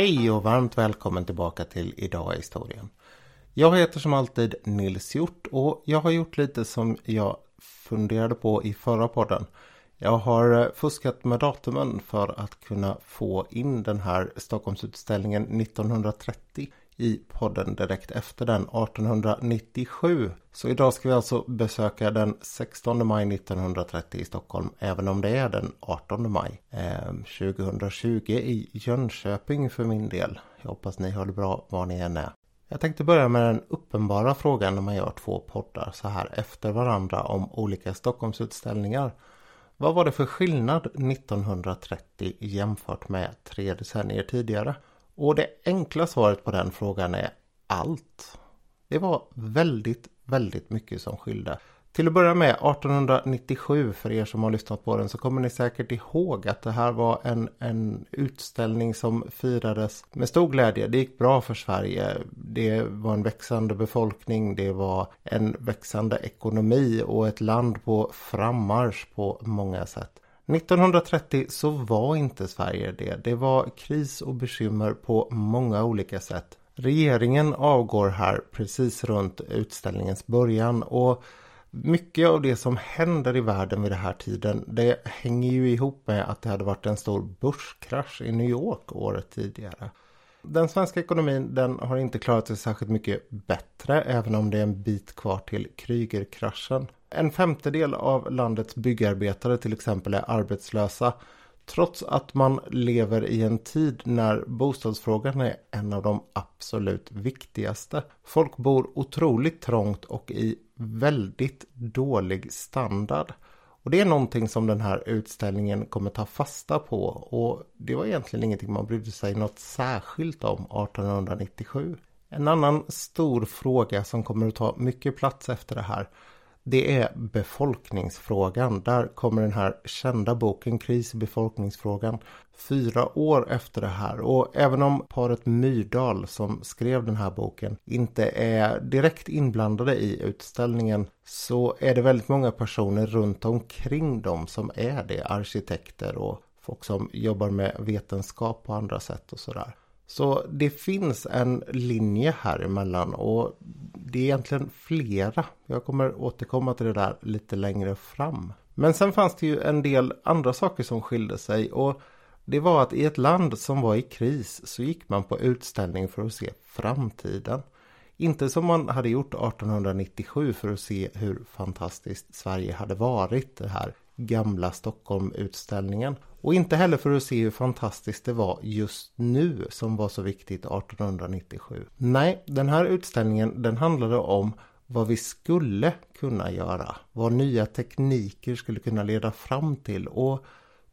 Hej och varmt välkommen tillbaka till Idag i historien. Jag heter som alltid Nils Hjort och jag har gjort lite som jag funderade på i förra podden. Jag har eh, fuskat med datumen för att kunna få in den här Stockholmsutställningen 1930 i podden direkt efter den 1897. Så idag ska vi alltså besöka den 16 maj 1930 i Stockholm även om det är den 18 maj eh, 2020 i Jönköping för min del. Jag hoppas ni har det bra var ni än är. Jag tänkte börja med den uppenbara frågan när man gör två poddar så här efter varandra om olika Stockholmsutställningar. Vad var det för skillnad 1930 jämfört med tre decennier tidigare? Och det enkla svaret på den frågan är allt. Det var väldigt, väldigt mycket som skilde. Till att börja med 1897 för er som har lyssnat på den så kommer ni säkert ihåg att det här var en, en utställning som firades med stor glädje. Det gick bra för Sverige. Det var en växande befolkning, det var en växande ekonomi och ett land på frammarsch på många sätt. 1930 så var inte Sverige det. Det var kris och bekymmer på många olika sätt. Regeringen avgår här precis runt utställningens början och mycket av det som händer i världen vid den här tiden det hänger ju ihop med att det hade varit en stor börskrasch i New York året tidigare. Den svenska ekonomin den har inte klarat sig särskilt mycket bättre även om det är en bit kvar till Krügerkraschen. En femtedel av landets byggarbetare till exempel är arbetslösa trots att man lever i en tid när bostadsfrågan är en av de absolut viktigaste. Folk bor otroligt trångt och i väldigt dålig standard. Och det är någonting som den här utställningen kommer ta fasta på och det var egentligen ingenting man brydde sig något särskilt om 1897. En annan stor fråga som kommer att ta mycket plats efter det här det är befolkningsfrågan. Där kommer den här kända boken Kris i befolkningsfrågan fyra år efter det här. Och även om paret Myrdal som skrev den här boken inte är direkt inblandade i utställningen så är det väldigt många personer runt omkring dem som är det. Arkitekter och folk som jobbar med vetenskap på andra sätt och sådär. Så det finns en linje här emellan och det är egentligen flera. Jag kommer återkomma till det där lite längre fram. Men sen fanns det ju en del andra saker som skilde sig och det var att i ett land som var i kris så gick man på utställning för att se framtiden. Inte som man hade gjort 1897 för att se hur fantastiskt Sverige hade varit, det här gamla Stockholm-utställningen. Och inte heller för att se hur fantastiskt det var just nu som var så viktigt 1897. Nej, den här utställningen den handlade om vad vi skulle kunna göra. Vad nya tekniker skulle kunna leda fram till och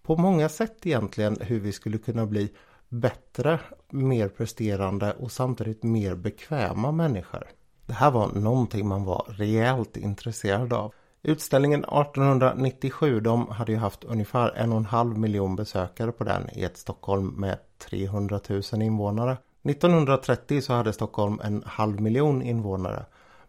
på många sätt egentligen hur vi skulle kunna bli bättre, mer presterande och samtidigt mer bekväma människor. Det här var någonting man var rejält intresserad av. Utställningen 1897 de hade ju haft ungefär en och en halv miljon besökare på den i ett Stockholm med 300 000 invånare. 1930 så hade Stockholm en halv miljon invånare.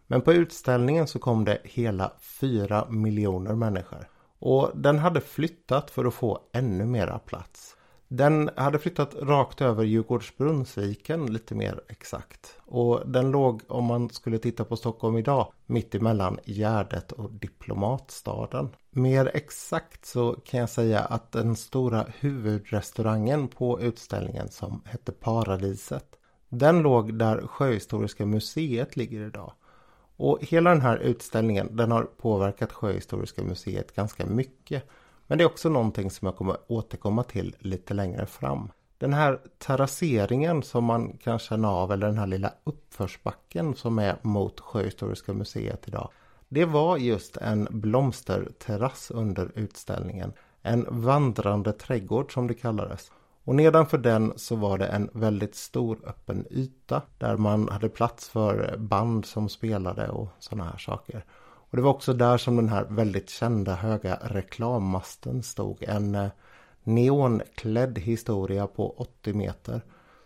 Men på utställningen så kom det hela 4 miljoner människor. Och den hade flyttat för att få ännu mera plats. Den hade flyttat rakt över Djurgårdsbrunnsviken lite mer exakt. Och den låg, om man skulle titta på Stockholm idag, mitt emellan Gärdet och Diplomatstaden. Mer exakt så kan jag säga att den stora huvudrestaurangen på utställningen som hette Paradiset. Den låg där Sjöhistoriska museet ligger idag. Och hela den här utställningen den har påverkat Sjöhistoriska museet ganska mycket. Men det är också någonting som jag kommer återkomma till lite längre fram. Den här terrasseringen som man kan känna av eller den här lilla uppförsbacken som är mot Sjöhistoriska museet idag. Det var just en blomsterterrass under utställningen. En vandrande trädgård som det kallades. Och nedanför den så var det en väldigt stor öppen yta där man hade plats för band som spelade och sådana här saker. Och det var också där som den här väldigt kända höga reklammasten stod. En eh, neonklädd historia på 80 meter.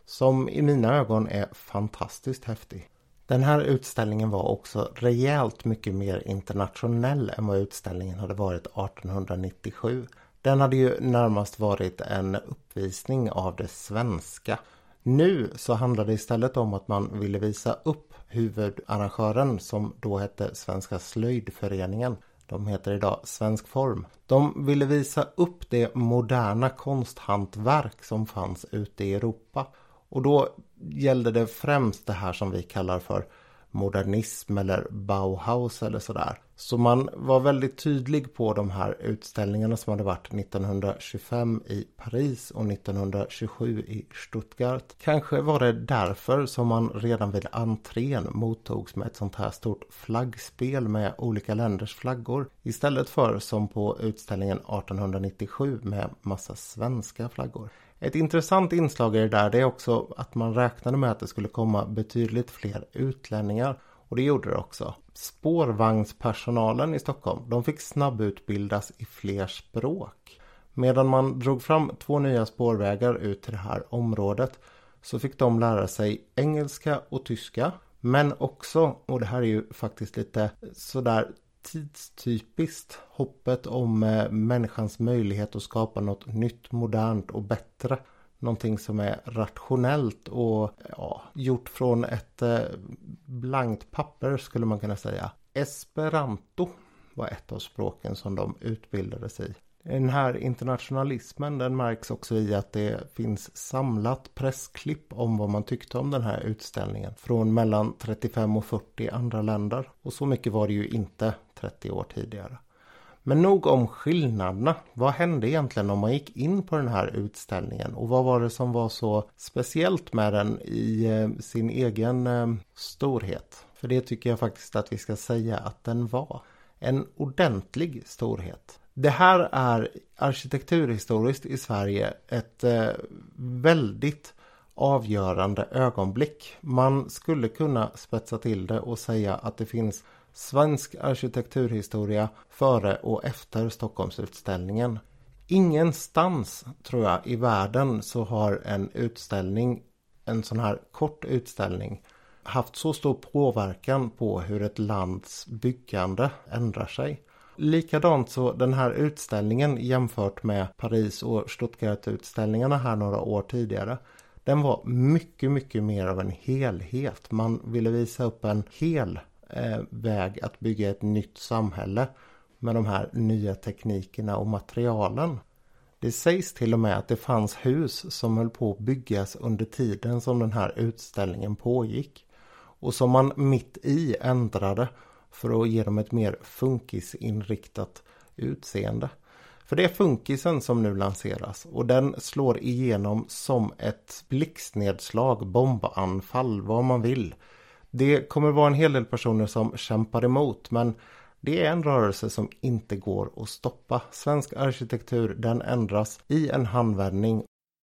Som i mina ögon är fantastiskt häftig. Den här utställningen var också rejält mycket mer internationell än vad utställningen hade varit 1897. Den hade ju närmast varit en uppvisning av det svenska. Nu så handlar det istället om att man ville visa upp huvudarrangören som då hette Svenska slöjdföreningen. De heter idag Svensk Form. De ville visa upp det moderna konsthantverk som fanns ute i Europa. Och då gällde det främst det här som vi kallar för modernism eller Bauhaus eller sådär. Så man var väldigt tydlig på de här utställningarna som hade varit 1925 i Paris och 1927 i Stuttgart. Kanske var det därför som man redan vid entrén mottogs med ett sånt här stort flaggspel med olika länders flaggor istället för som på utställningen 1897 med massa svenska flaggor. Ett intressant inslag i det där det är också att man räknade med att det skulle komma betydligt fler utlänningar. Och det gjorde det också. Spårvagnspersonalen i Stockholm de fick snabbutbildas i fler språk. Medan man drog fram två nya spårvägar ut till det här området så fick de lära sig engelska och tyska. Men också, och det här är ju faktiskt lite sådär tidstypiskt. Hoppet om eh, människans möjlighet att skapa något nytt, modernt och bättre. Någonting som är rationellt och eh, ja, gjort från ett eh, blankt papper skulle man kunna säga. Esperanto var ett av språken som de utbildades i. Den här internationalismen den märks också i att det finns samlat pressklipp om vad man tyckte om den här utställningen från mellan 35 och 40 andra länder. Och så mycket var det ju inte 30 år tidigare. Men nog om skillnaderna. Vad hände egentligen om man gick in på den här utställningen och vad var det som var så speciellt med den i eh, sin egen eh, storhet? För det tycker jag faktiskt att vi ska säga att den var. En ordentlig storhet. Det här är arkitekturhistoriskt i Sverige ett eh, väldigt avgörande ögonblick. Man skulle kunna spetsa till det och säga att det finns svensk arkitekturhistoria före och efter Stockholmsutställningen. Ingenstans tror jag i världen så har en utställning, en sån här kort utställning haft så stor påverkan på hur ett lands byggande ändrar sig. Likadant så den här utställningen jämfört med Paris och Stuttgart-utställningarna här några år tidigare. Den var mycket, mycket mer av en helhet. Man ville visa upp en hel eh, väg att bygga ett nytt samhälle med de här nya teknikerna och materialen. Det sägs till och med att det fanns hus som höll på att byggas under tiden som den här utställningen pågick. Och som man mitt i ändrade för att ge dem ett mer funkisinriktat utseende. För det är funkisen som nu lanseras och den slår igenom som ett blixtnedslag, bombanfall, vad man vill. Det kommer vara en hel del personer som kämpar emot men det är en rörelse som inte går att stoppa. Svensk arkitektur den ändras i en handvändning.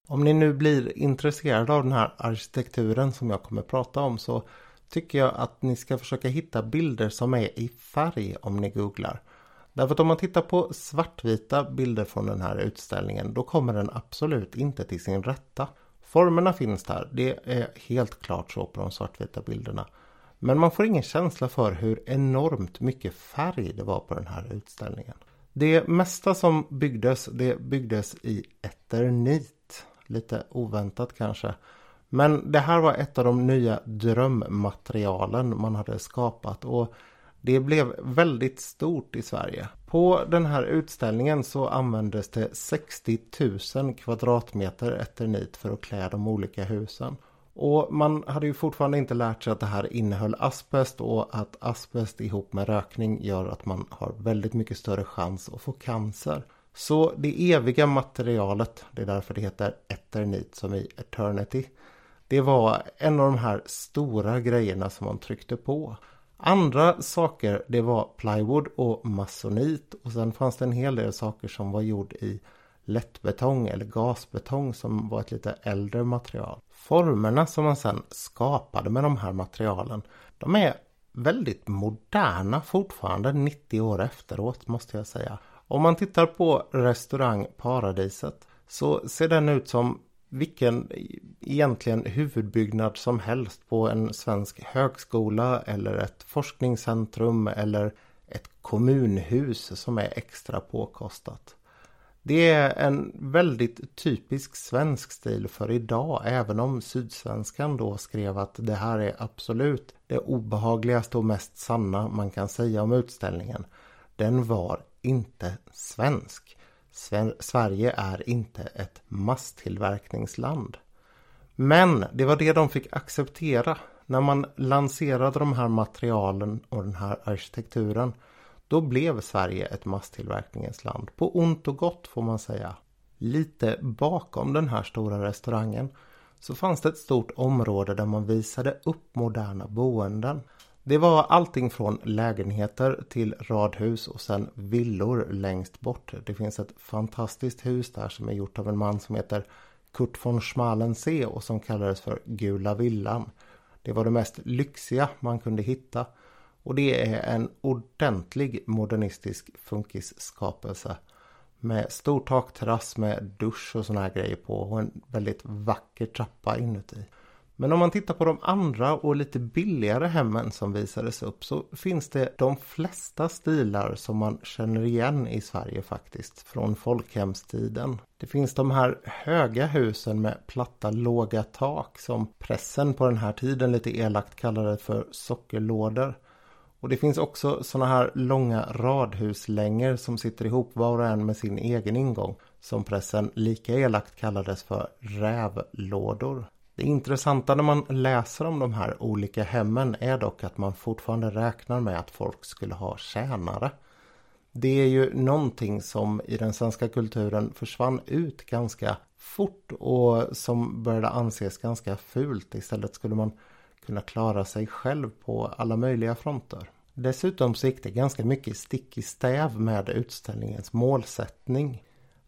Om ni nu blir intresserade av den här arkitekturen som jag kommer prata om så tycker jag att ni ska försöka hitta bilder som är i färg om ni googlar. Därför att om man tittar på svartvita bilder från den här utställningen då kommer den absolut inte till sin rätta. Formerna finns där, det är helt klart så på de svartvita bilderna. Men man får ingen känsla för hur enormt mycket färg det var på den här utställningen. Det mesta som byggdes, det byggdes i eternit. Lite oväntat kanske. Men det här var ett av de nya drömmaterialen man hade skapat och det blev väldigt stort i Sverige. På den här utställningen så användes det 60 000 kvadratmeter eternit för att klä de olika husen. Och man hade ju fortfarande inte lärt sig att det här innehöll asbest och att asbest ihop med rökning gör att man har väldigt mycket större chans att få cancer. Så det eviga materialet, det är därför det heter eternit som i eternity. Det var en av de här stora grejerna som man tryckte på. Andra saker det var plywood och masonit och sen fanns det en hel del saker som var gjord i lättbetong eller gasbetong som var ett lite äldre material. Formerna som man sen skapade med de här materialen de är väldigt moderna fortfarande 90 år efteråt måste jag säga. Om man tittar på restaurang Paradiset så ser den ut som vilken egentligen huvudbyggnad som helst på en svensk högskola eller ett forskningscentrum eller ett kommunhus som är extra påkostat. Det är en väldigt typisk svensk stil för idag, även om Sydsvenskan då skrev att det här är absolut det obehagligaste och mest sanna man kan säga om utställningen. Den var inte svensk. Sverige är inte ett masstillverkningsland. Men det var det de fick acceptera när man lanserade de här materialen och den här arkitekturen. Då blev Sverige ett masstillverkningens land. På ont och gott får man säga. Lite bakom den här stora restaurangen så fanns det ett stort område där man visade upp moderna boenden. Det var allting från lägenheter till radhus och sen villor längst bort. Det finns ett fantastiskt hus där som är gjort av en man som heter Kurt von Schmalensee och som kallades för Gula villan. Det var det mest lyxiga man kunde hitta och det är en ordentlig modernistisk funkisskapelse. Med stor takterrass med dusch och såna här grejer på och en väldigt vacker trappa inuti. Men om man tittar på de andra och lite billigare hemmen som visades upp så finns det de flesta stilar som man känner igen i Sverige faktiskt från folkhemstiden. Det finns de här höga husen med platta låga tak som pressen på den här tiden lite elakt kallade för sockerlådor. Och det finns också sådana här långa radhuslängor som sitter ihop var och en med sin egen ingång. Som pressen lika elakt kallades för rävlådor. Det intressanta när man läser om de här olika hemmen är dock att man fortfarande räknar med att folk skulle ha tjänare. Det är ju någonting som i den svenska kulturen försvann ut ganska fort och som började anses ganska fult. Istället skulle man kunna klara sig själv på alla möjliga fronter. Dessutom så gick det ganska mycket stick i stäv med utställningens målsättning.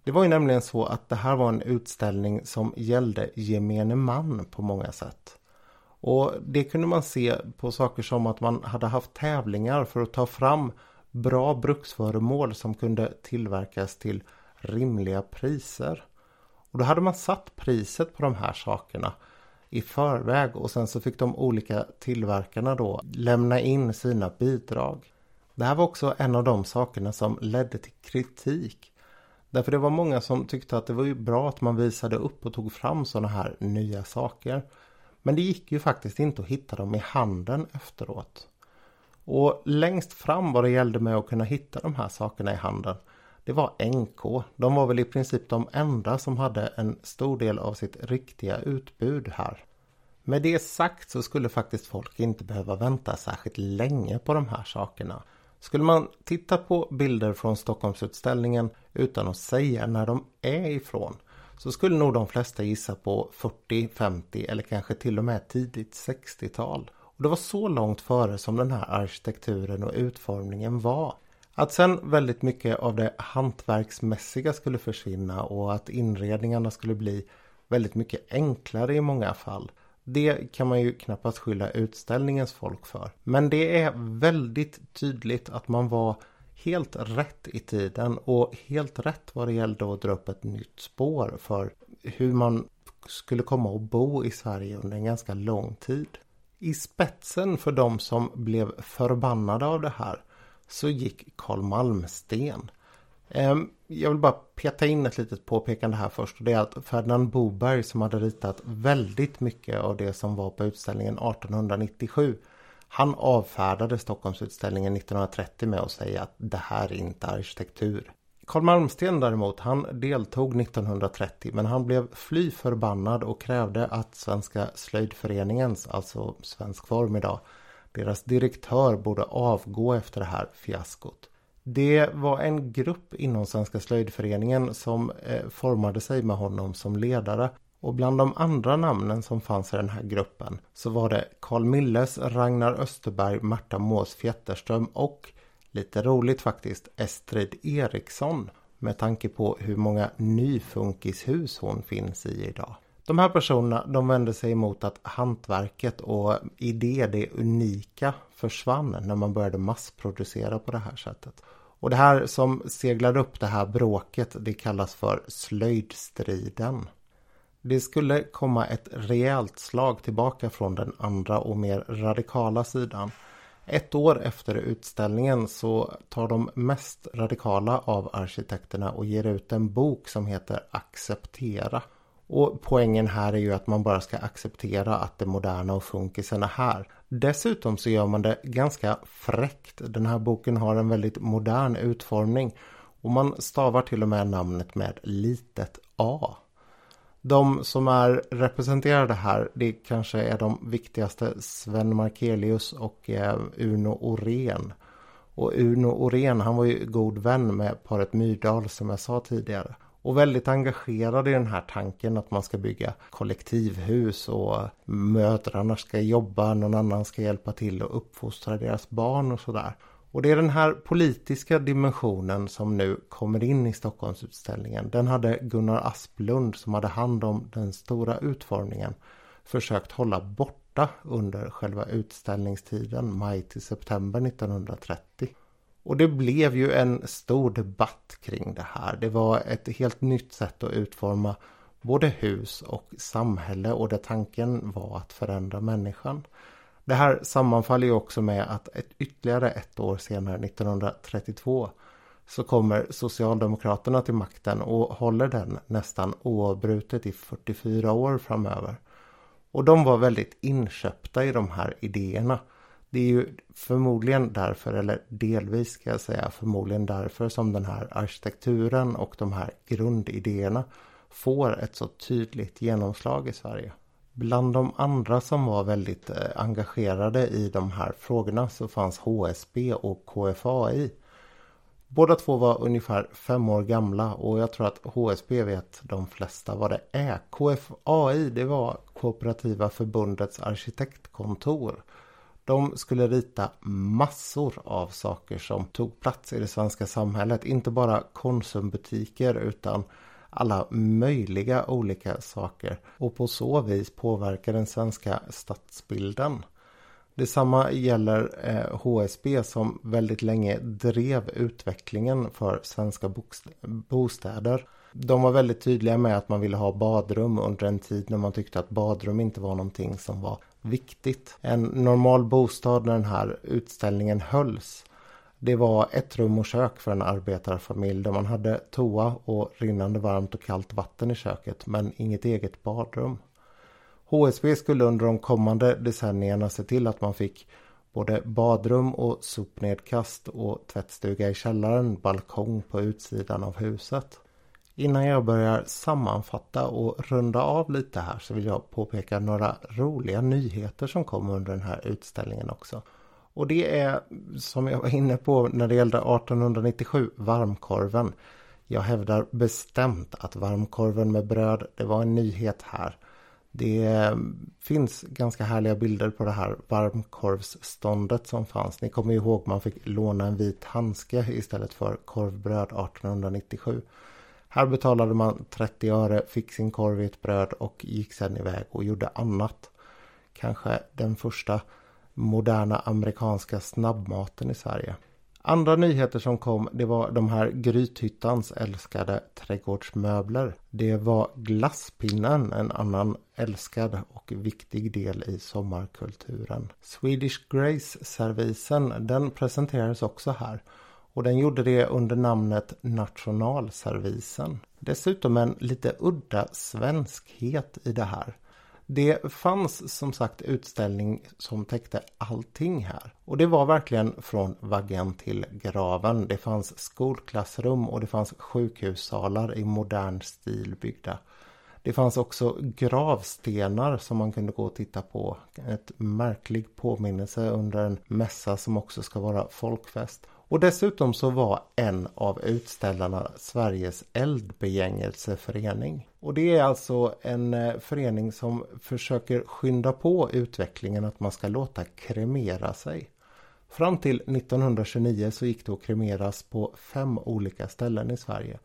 Det var ju nämligen så att det här var en utställning som gällde gemene man på många sätt. Och det kunde man se på saker som att man hade haft tävlingar för att ta fram bra bruksföremål som kunde tillverkas till rimliga priser. Och då hade man satt priset på de här sakerna i förväg och sen så fick de olika tillverkarna då lämna in sina bidrag. Det här var också en av de sakerna som ledde till kritik. Därför det var många som tyckte att det var ju bra att man visade upp och tog fram sådana här nya saker. Men det gick ju faktiskt inte att hitta dem i handen efteråt. Och längst fram vad det gällde med att kunna hitta de här sakerna i handen det var NK. De var väl i princip de enda som hade en stor del av sitt riktiga utbud här. Med det sagt så skulle faktiskt folk inte behöva vänta särskilt länge på de här sakerna. Skulle man titta på bilder från Stockholmsutställningen utan att säga när de är ifrån så skulle nog de flesta gissa på 40, 50 eller kanske till och med tidigt 60-tal. Och det var så långt före som den här arkitekturen och utformningen var. Att sen väldigt mycket av det hantverksmässiga skulle försvinna och att inredningarna skulle bli väldigt mycket enklare i många fall. Det kan man ju knappast skylla utställningens folk för. Men det är väldigt tydligt att man var helt rätt i tiden och helt rätt vad det gällde att dra upp ett nytt spår för hur man skulle komma att bo i Sverige under en ganska lång tid. I spetsen för de som blev förbannade av det här så gick Karl Malmsten. Ehm, jag vill bara peta in ett litet påpekande här först. Och det är att Ferdinand Boberg som hade ritat väldigt mycket av det som var på utställningen 1897. Han avfärdade Stockholmsutställningen 1930 med att säga att det här är inte arkitektur. Karl Malmsten däremot, han deltog 1930 men han blev fly förbannad och krävde att Svenska slöjdföreningens, alltså svensk form idag, deras direktör borde avgå efter det här fiaskot. Det var en grupp inom Svenska slöjdföreningen som eh, formade sig med honom som ledare. Och bland de andra namnen som fanns i den här gruppen så var det Carl Milles, Ragnar Österberg, Märta Mås Fjätterström och lite roligt faktiskt Estrid Eriksson med tanke på hur många nyfunkishus hon finns i idag. De här personerna de vände sig emot att hantverket och i det, det unika försvann när man började massproducera på det här sättet. Och det här som seglade upp det här bråket det kallas för slöjdstriden. Det skulle komma ett rejält slag tillbaka från den andra och mer radikala sidan. Ett år efter utställningen så tar de mest radikala av arkitekterna och ger ut en bok som heter Acceptera. Och poängen här är ju att man bara ska acceptera att det moderna och funkisen är här. Dessutom så gör man det ganska fräckt. Den här boken har en väldigt modern utformning och man stavar till och med namnet med litet a. De som är representerade här, det kanske är de viktigaste Sven Markelius och eh, Uno Orén. Och Uno Orén, han var ju god vän med paret Myrdal som jag sa tidigare. Och väldigt engagerad i den här tanken att man ska bygga kollektivhus och mödrarna ska jobba, någon annan ska hjälpa till och uppfostra deras barn och sådär. Och det är den här politiska dimensionen som nu kommer in i Stockholmsutställningen. Den hade Gunnar Asplund som hade hand om den stora utformningen försökt hålla borta under själva utställningstiden maj till september 1930. Och det blev ju en stor debatt kring det här. Det var ett helt nytt sätt att utforma både hus och samhälle och där tanken var att förändra människan. Det här sammanfaller ju också med att ett ytterligare ett år senare, 1932, så kommer Socialdemokraterna till makten och håller den nästan oavbrutet i 44 år framöver. Och de var väldigt inköpta i de här idéerna. Det är ju förmodligen därför, eller delvis ska jag säga förmodligen därför som den här arkitekturen och de här grundidéerna får ett så tydligt genomslag i Sverige. Bland de andra som var väldigt eh, engagerade i de här frågorna så fanns HSB och KFAI. Båda två var ungefär fem år gamla och jag tror att HSB vet de flesta vad det är. KFAI det var Kooperativa förbundets arkitektkontor. De skulle rita massor av saker som tog plats i det svenska samhället. Inte bara konsumbutiker utan alla möjliga olika saker och på så vis påverka den svenska stadsbilden. Detsamma gäller eh, HSB som väldigt länge drev utvecklingen för svenska bostäder. De var väldigt tydliga med att man ville ha badrum under en tid när man tyckte att badrum inte var någonting som var viktigt. En normal bostad när den här utställningen hölls det var ett rum och kök för en arbetarfamilj där man hade toa och rinnande varmt och kallt vatten i köket men inget eget badrum. HSB skulle under de kommande decennierna se till att man fick både badrum och sopnedkast och tvättstuga i källaren, balkong på utsidan av huset. Innan jag börjar sammanfatta och runda av lite här så vill jag påpeka några roliga nyheter som kom under den här utställningen också. Och det är som jag var inne på när det gällde 1897, varmkorven. Jag hävdar bestämt att varmkorven med bröd, det var en nyhet här. Det finns ganska härliga bilder på det här varmkorvsståndet som fanns. Ni kommer ihåg man fick låna en vit handske istället för korvbröd 1897. Här betalade man 30 öre, fick sin korv i ett bröd och gick sedan iväg och gjorde annat. Kanske den första moderna amerikanska snabbmaten i Sverige. Andra nyheter som kom det var de här Grythyttans älskade trädgårdsmöbler. Det var glasspinnen, en annan älskad och viktig del i sommarkulturen. Swedish Grace-servisen, den presenterades också här. Och den gjorde det under namnet Nationalservisen. Dessutom en lite udda svenskhet i det här. Det fanns som sagt utställning som täckte allting här. Och det var verkligen från vaggan till graven. Det fanns skolklassrum och det fanns sjukhussalar i modern stil byggda. Det fanns också gravstenar som man kunde gå och titta på. Ett märklig påminnelse under en mässa som också ska vara folkfest. Och dessutom så var en av utställarna Sveriges eldbegängelseförening. Och det är alltså en eh, förening som försöker skynda på utvecklingen att man ska låta kremera sig. Fram till 1929 så gick det att kremeras på fem olika ställen i Sverige.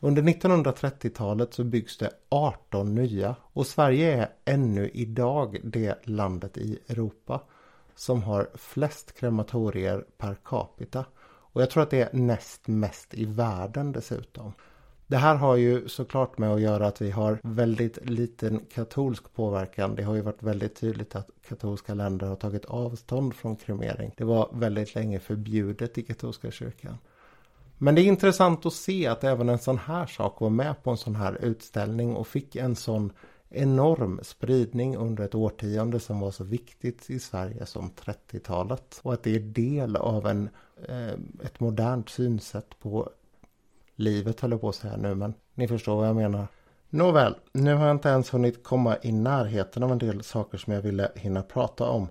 Under 1930-talet så byggs det 18 nya och Sverige är ännu idag det landet i Europa som har flest krematorier per capita. Och jag tror att det är näst mest i världen dessutom. Det här har ju såklart med att göra att vi har väldigt liten katolsk påverkan. Det har ju varit väldigt tydligt att katolska länder har tagit avstånd från kremering. Det var väldigt länge förbjudet i katolska kyrkan. Men det är intressant att se att även en sån här sak var med på en sån här utställning och fick en sån enorm spridning under ett årtionde som var så viktigt i Sverige som 30-talet. Och att det är del av en, eh, ett modernt synsätt på livet höll jag på att säga nu men ni förstår vad jag menar. Nåväl, nu har jag inte ens hunnit komma i närheten av en del saker som jag ville hinna prata om.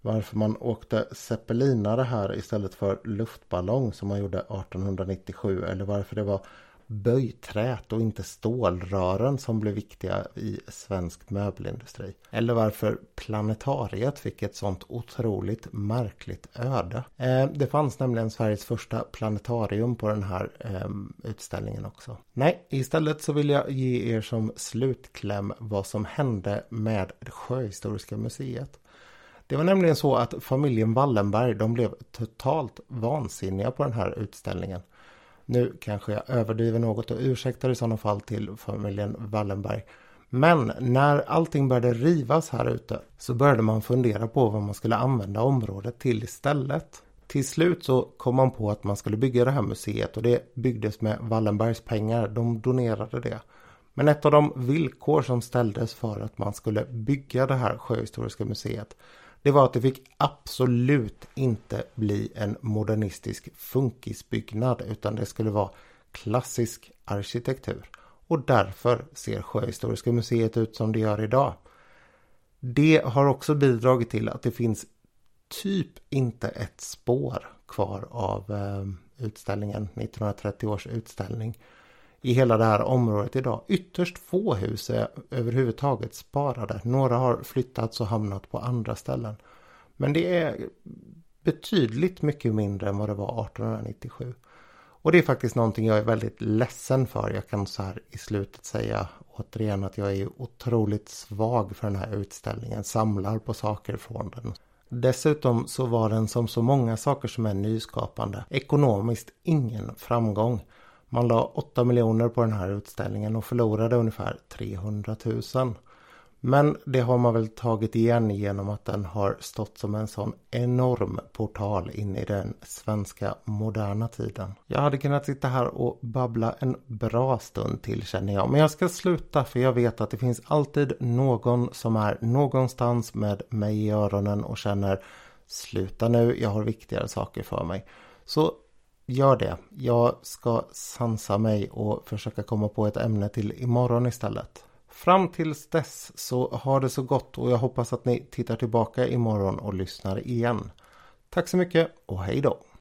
Varför man åkte zeppelinare här istället för luftballong som man gjorde 1897 eller varför det var böjträt och inte stålrören som blev viktiga i svensk möbelindustri. Eller varför planetariet fick ett sånt otroligt märkligt öde. Eh, det fanns nämligen Sveriges första planetarium på den här ehm, utställningen också. Nej, istället så vill jag ge er som slutkläm vad som hände med Sjöhistoriska museet. Det var nämligen så att familjen Wallenberg de blev totalt vansinniga på den här utställningen. Nu kanske jag överdriver något och ursäktar i sådana fall till familjen Wallenberg. Men när allting började rivas här ute så började man fundera på vad man skulle använda området till istället. Till slut så kom man på att man skulle bygga det här museet och det byggdes med Wallenbergs pengar. De donerade det. Men ett av de villkor som ställdes för att man skulle bygga det här sjöhistoriska museet det var att det fick absolut inte bli en modernistisk funkisbyggnad utan det skulle vara klassisk arkitektur. Och därför ser Sjöhistoriska museet ut som det gör idag. Det har också bidragit till att det finns typ inte ett spår kvar av eh, utställningen, 1930 års utställning i hela det här området idag. Ytterst få hus är överhuvudtaget sparade. Några har flyttats och hamnat på andra ställen. Men det är betydligt mycket mindre än vad det var 1897. Och det är faktiskt någonting jag är väldigt ledsen för. Jag kan så här i slutet säga återigen att jag är otroligt svag för den här utställningen. Samlar på saker från den. Dessutom så var den som så många saker som är nyskapande ekonomiskt ingen framgång. Man la 8 miljoner på den här utställningen och förlorade ungefär 300 000. Men det har man väl tagit igen genom att den har stått som en sån enorm portal in i den svenska moderna tiden. Jag hade kunnat sitta här och babbla en bra stund till känner jag. Men jag ska sluta för jag vet att det finns alltid någon som är någonstans med mig i öronen och känner Sluta nu, jag har viktigare saker för mig. Så gör det. Jag ska sansa mig och försöka komma på ett ämne till imorgon istället. Fram tills dess så har det så gott och jag hoppas att ni tittar tillbaka imorgon och lyssnar igen. Tack så mycket och hej då!